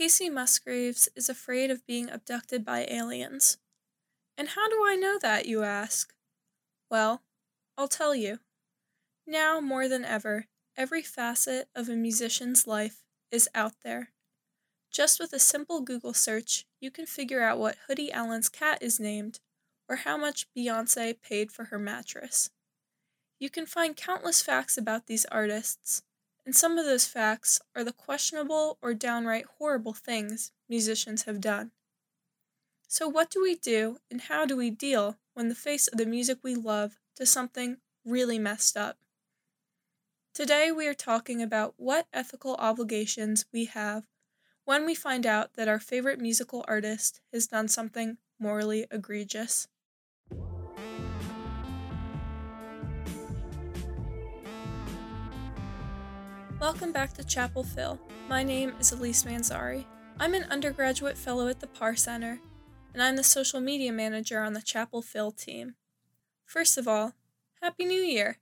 Kacey Musgraves is afraid of being abducted by aliens. And how do I know that, you ask? Well, I'll tell you. Now more than ever, every facet of a musician's life is out there. Just with a simple Google search, you can figure out what Hoodie Allen's cat is named or how much Beyonce paid for her mattress. You can find countless facts about these artists, and some of those facts are the questionable or downright horrible things musicians have done. So, what do we do and how do we deal when the face of the music we love does something really messed up? Today, we are talking about what ethical obligations we have when we find out that our favorite musical artist has done something morally egregious. Welcome back to Chapel Phil. My name is Elise Manzari. I'm an undergraduate fellow at the Parr Center, and I'm the social media manager on the Chapel Phil team. First of all, Happy New Year!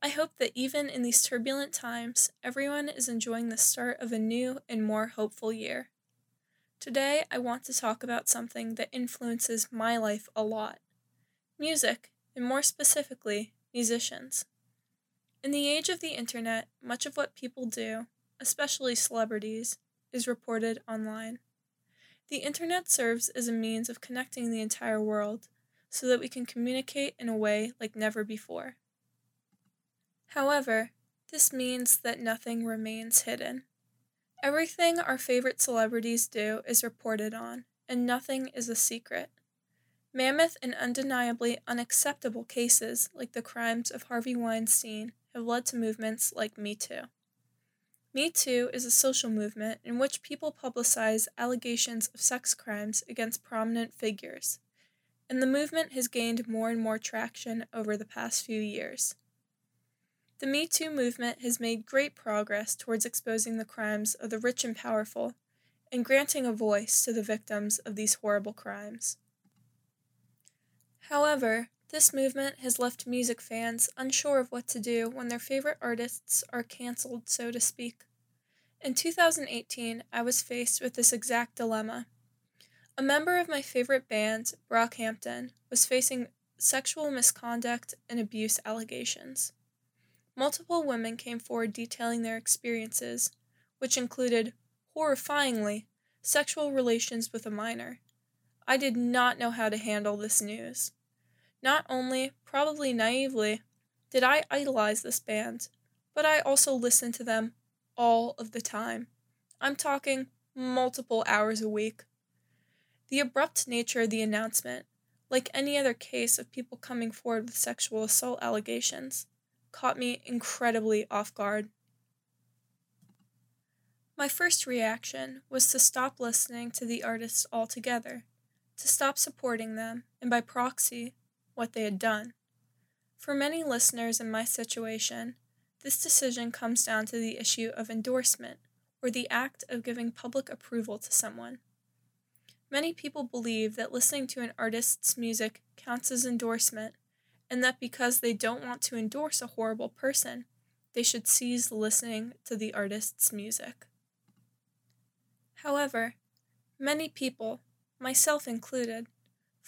I hope that even in these turbulent times, everyone is enjoying the start of a new and more hopeful year. Today, I want to talk about something that influences my life a lot music, and more specifically, musicians. In the age of the internet, much of what people do, especially celebrities, is reported online. The internet serves as a means of connecting the entire world so that we can communicate in a way like never before. However, this means that nothing remains hidden. Everything our favorite celebrities do is reported on, and nothing is a secret. Mammoth and undeniably unacceptable cases like the crimes of Harvey Weinstein have led to movements like Me Too. Me Too is a social movement in which people publicize allegations of sex crimes against prominent figures, and the movement has gained more and more traction over the past few years. The Me Too movement has made great progress towards exposing the crimes of the rich and powerful and granting a voice to the victims of these horrible crimes. However, this movement has left music fans unsure of what to do when their favorite artists are cancelled, so to speak. In 2018, I was faced with this exact dilemma. A member of my favorite band, Brockhampton, was facing sexual misconduct and abuse allegations. Multiple women came forward detailing their experiences, which included, horrifyingly, sexual relations with a minor. I did not know how to handle this news. Not only, probably naively, did I idolize this band, but I also listened to them all of the time. I'm talking multiple hours a week. The abrupt nature of the announcement, like any other case of people coming forward with sexual assault allegations, caught me incredibly off guard. My first reaction was to stop listening to the artists altogether, to stop supporting them, and by proxy, what they had done. For many listeners in my situation, this decision comes down to the issue of endorsement, or the act of giving public approval to someone. Many people believe that listening to an artist's music counts as endorsement, and that because they don't want to endorse a horrible person, they should cease listening to the artist's music. However, many people, myself included,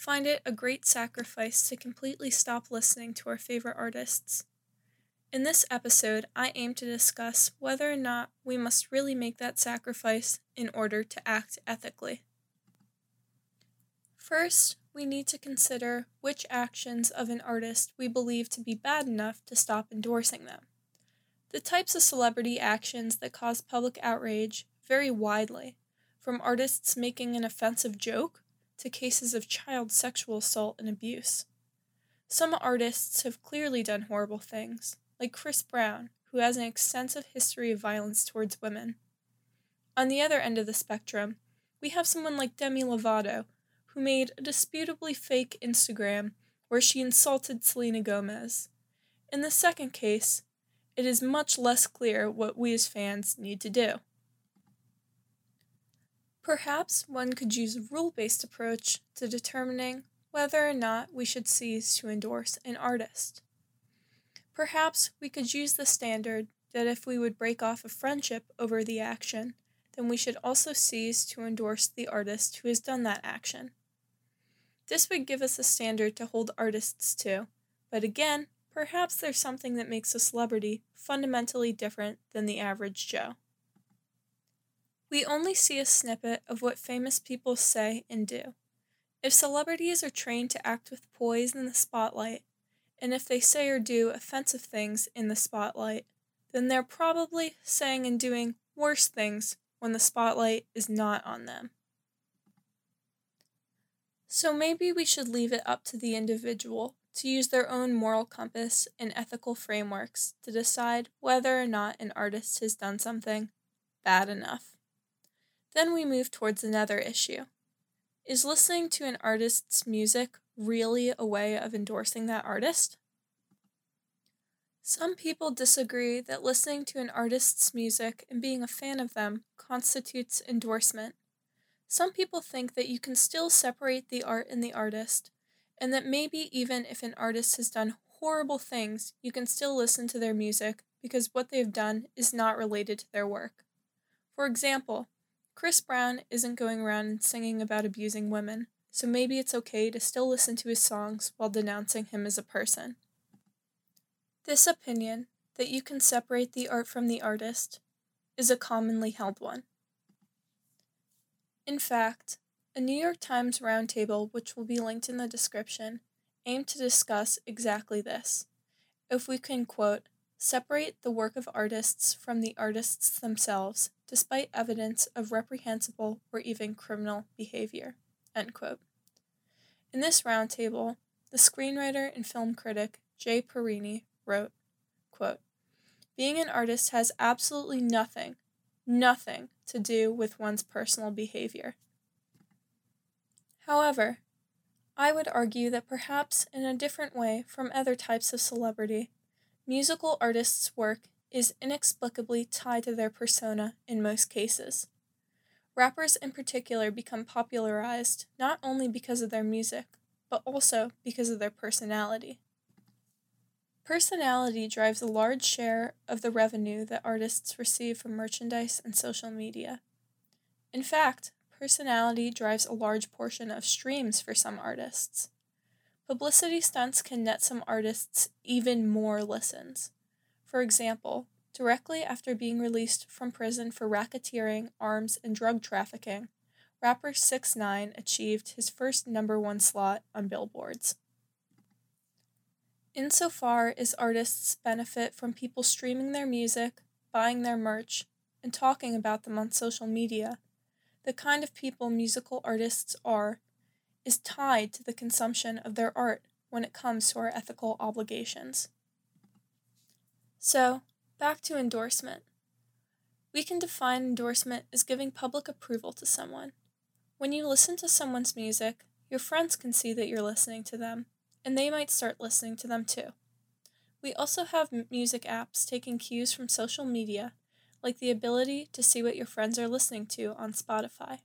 find it a great sacrifice to completely stop listening to our favorite artists. In this episode, I aim to discuss whether or not we must really make that sacrifice in order to act ethically. First, we need to consider which actions of an artist we believe to be bad enough to stop endorsing them. The types of celebrity actions that cause public outrage vary widely, from artists making an offensive joke to cases of child sexual assault and abuse. Some artists have clearly done horrible things, like Chris Brown, who has an extensive history of violence towards women. On the other end of the spectrum, we have someone like Demi Lovato, who made a disputably fake Instagram where she insulted Selena Gomez. In the second case, it is much less clear what we as fans need to do. Perhaps one could use a rule based approach to determining whether or not we should cease to endorse an artist. Perhaps we could use the standard that if we would break off a friendship over the action, then we should also cease to endorse the artist who has done that action. This would give us a standard to hold artists to, but again, perhaps there's something that makes a celebrity fundamentally different than the average Joe. We only see a snippet of what famous people say and do. If celebrities are trained to act with poise in the spotlight, and if they say or do offensive things in the spotlight, then they're probably saying and doing worse things when the spotlight is not on them. So maybe we should leave it up to the individual to use their own moral compass and ethical frameworks to decide whether or not an artist has done something bad enough. Then we move towards another issue. Is listening to an artist's music really a way of endorsing that artist? Some people disagree that listening to an artist's music and being a fan of them constitutes endorsement. Some people think that you can still separate the art and the artist, and that maybe even if an artist has done horrible things, you can still listen to their music because what they've done is not related to their work. For example, Chris Brown isn't going around singing about abusing women, so maybe it's okay to still listen to his songs while denouncing him as a person. This opinion, that you can separate the art from the artist, is a commonly held one. In fact, a New York Times roundtable, which will be linked in the description, aimed to discuss exactly this. If we can, quote, separate the work of artists from the artists themselves, despite evidence of reprehensible or even criminal behavior. In this roundtable, the screenwriter and film critic Jay Parini wrote, quote, Being an artist has absolutely nothing, nothing to do with one's personal behavior. However, I would argue that perhaps in a different way from other types of celebrity, Musical artists' work is inexplicably tied to their persona in most cases. Rappers in particular become popularized not only because of their music, but also because of their personality. Personality drives a large share of the revenue that artists receive from merchandise and social media. In fact, personality drives a large portion of streams for some artists. Publicity stunts can net some artists even more listens. For example, directly after being released from prison for racketeering, arms, and drug trafficking, rapper 6ix9ine achieved his first number one slot on billboards. Insofar as artists benefit from people streaming their music, buying their merch, and talking about them on social media, the kind of people musical artists are is tied to the consumption of their art when it comes to our ethical obligations. So, back to endorsement. We can define endorsement as giving public approval to someone. When you listen to someone's music, your friends can see that you're listening to them, and they might start listening to them too. We also have music apps taking cues from social media, like the ability to see what your friends are listening to on Spotify.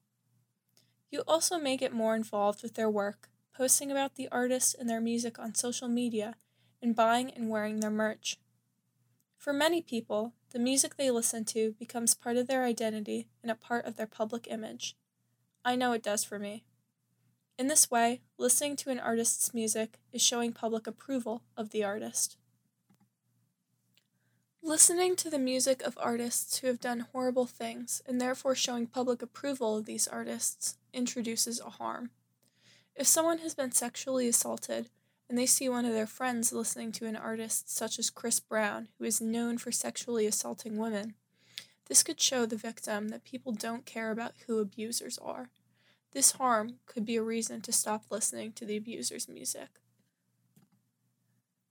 You also may get more involved with their work, posting about the artist and their music on social media, and buying and wearing their merch. For many people, the music they listen to becomes part of their identity and a part of their public image. I know it does for me. In this way, listening to an artist's music is showing public approval of the artist. Listening to the music of artists who have done horrible things and therefore showing public approval of these artists introduces a harm. If someone has been sexually assaulted and they see one of their friends listening to an artist such as Chris Brown, who is known for sexually assaulting women, this could show the victim that people don't care about who abusers are. This harm could be a reason to stop listening to the abuser's music.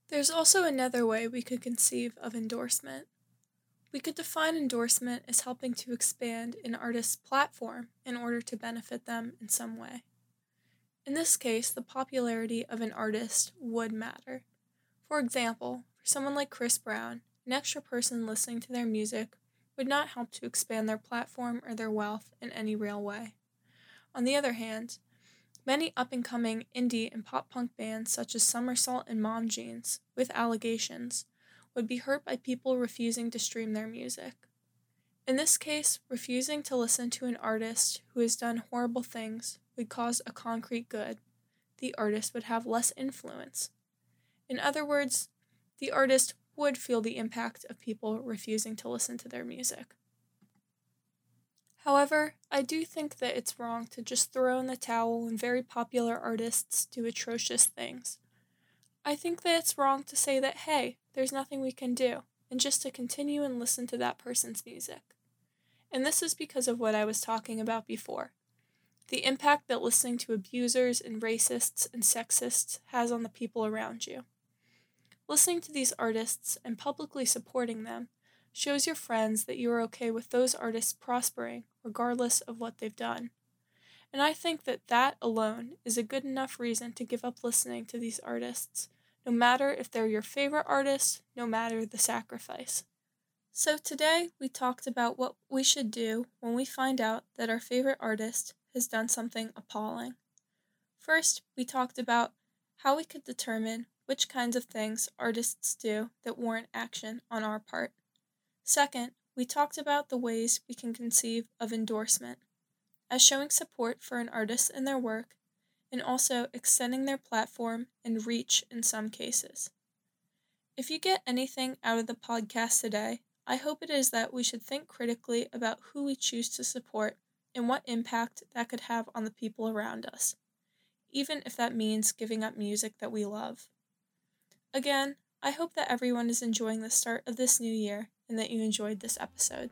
There's also another way we could conceive of endorsement. We could define endorsement as helping to expand an artist's platform in order to benefit them in some way. In this case, the popularity of an artist would matter. For example, for someone like Chris Brown, an extra person listening to their music would not help to expand their platform or their wealth in any real way. On the other hand, Many up and coming indie and pop punk bands, such as Somersault and Mom Jeans, with allegations, would be hurt by people refusing to stream their music. In this case, refusing to listen to an artist who has done horrible things would cause a concrete good. The artist would have less influence. In other words, the artist would feel the impact of people refusing to listen to their music. However, I do think that it's wrong to just throw in the towel when very popular artists do atrocious things. I think that it's wrong to say that, hey, there's nothing we can do, and just to continue and listen to that person's music. And this is because of what I was talking about before the impact that listening to abusers and racists and sexists has on the people around you. Listening to these artists and publicly supporting them shows your friends that you are okay with those artists prospering regardless of what they've done. And I think that that alone is a good enough reason to give up listening to these artists, no matter if they're your favorite artist, no matter the sacrifice. So today we talked about what we should do when we find out that our favorite artist has done something appalling. First, we talked about how we could determine which kinds of things artists do that warrant action on our part. Second, we talked about the ways we can conceive of endorsement as showing support for an artist and their work, and also extending their platform and reach in some cases. If you get anything out of the podcast today, I hope it is that we should think critically about who we choose to support and what impact that could have on the people around us, even if that means giving up music that we love. Again, I hope that everyone is enjoying the start of this new year and that you enjoyed this episode.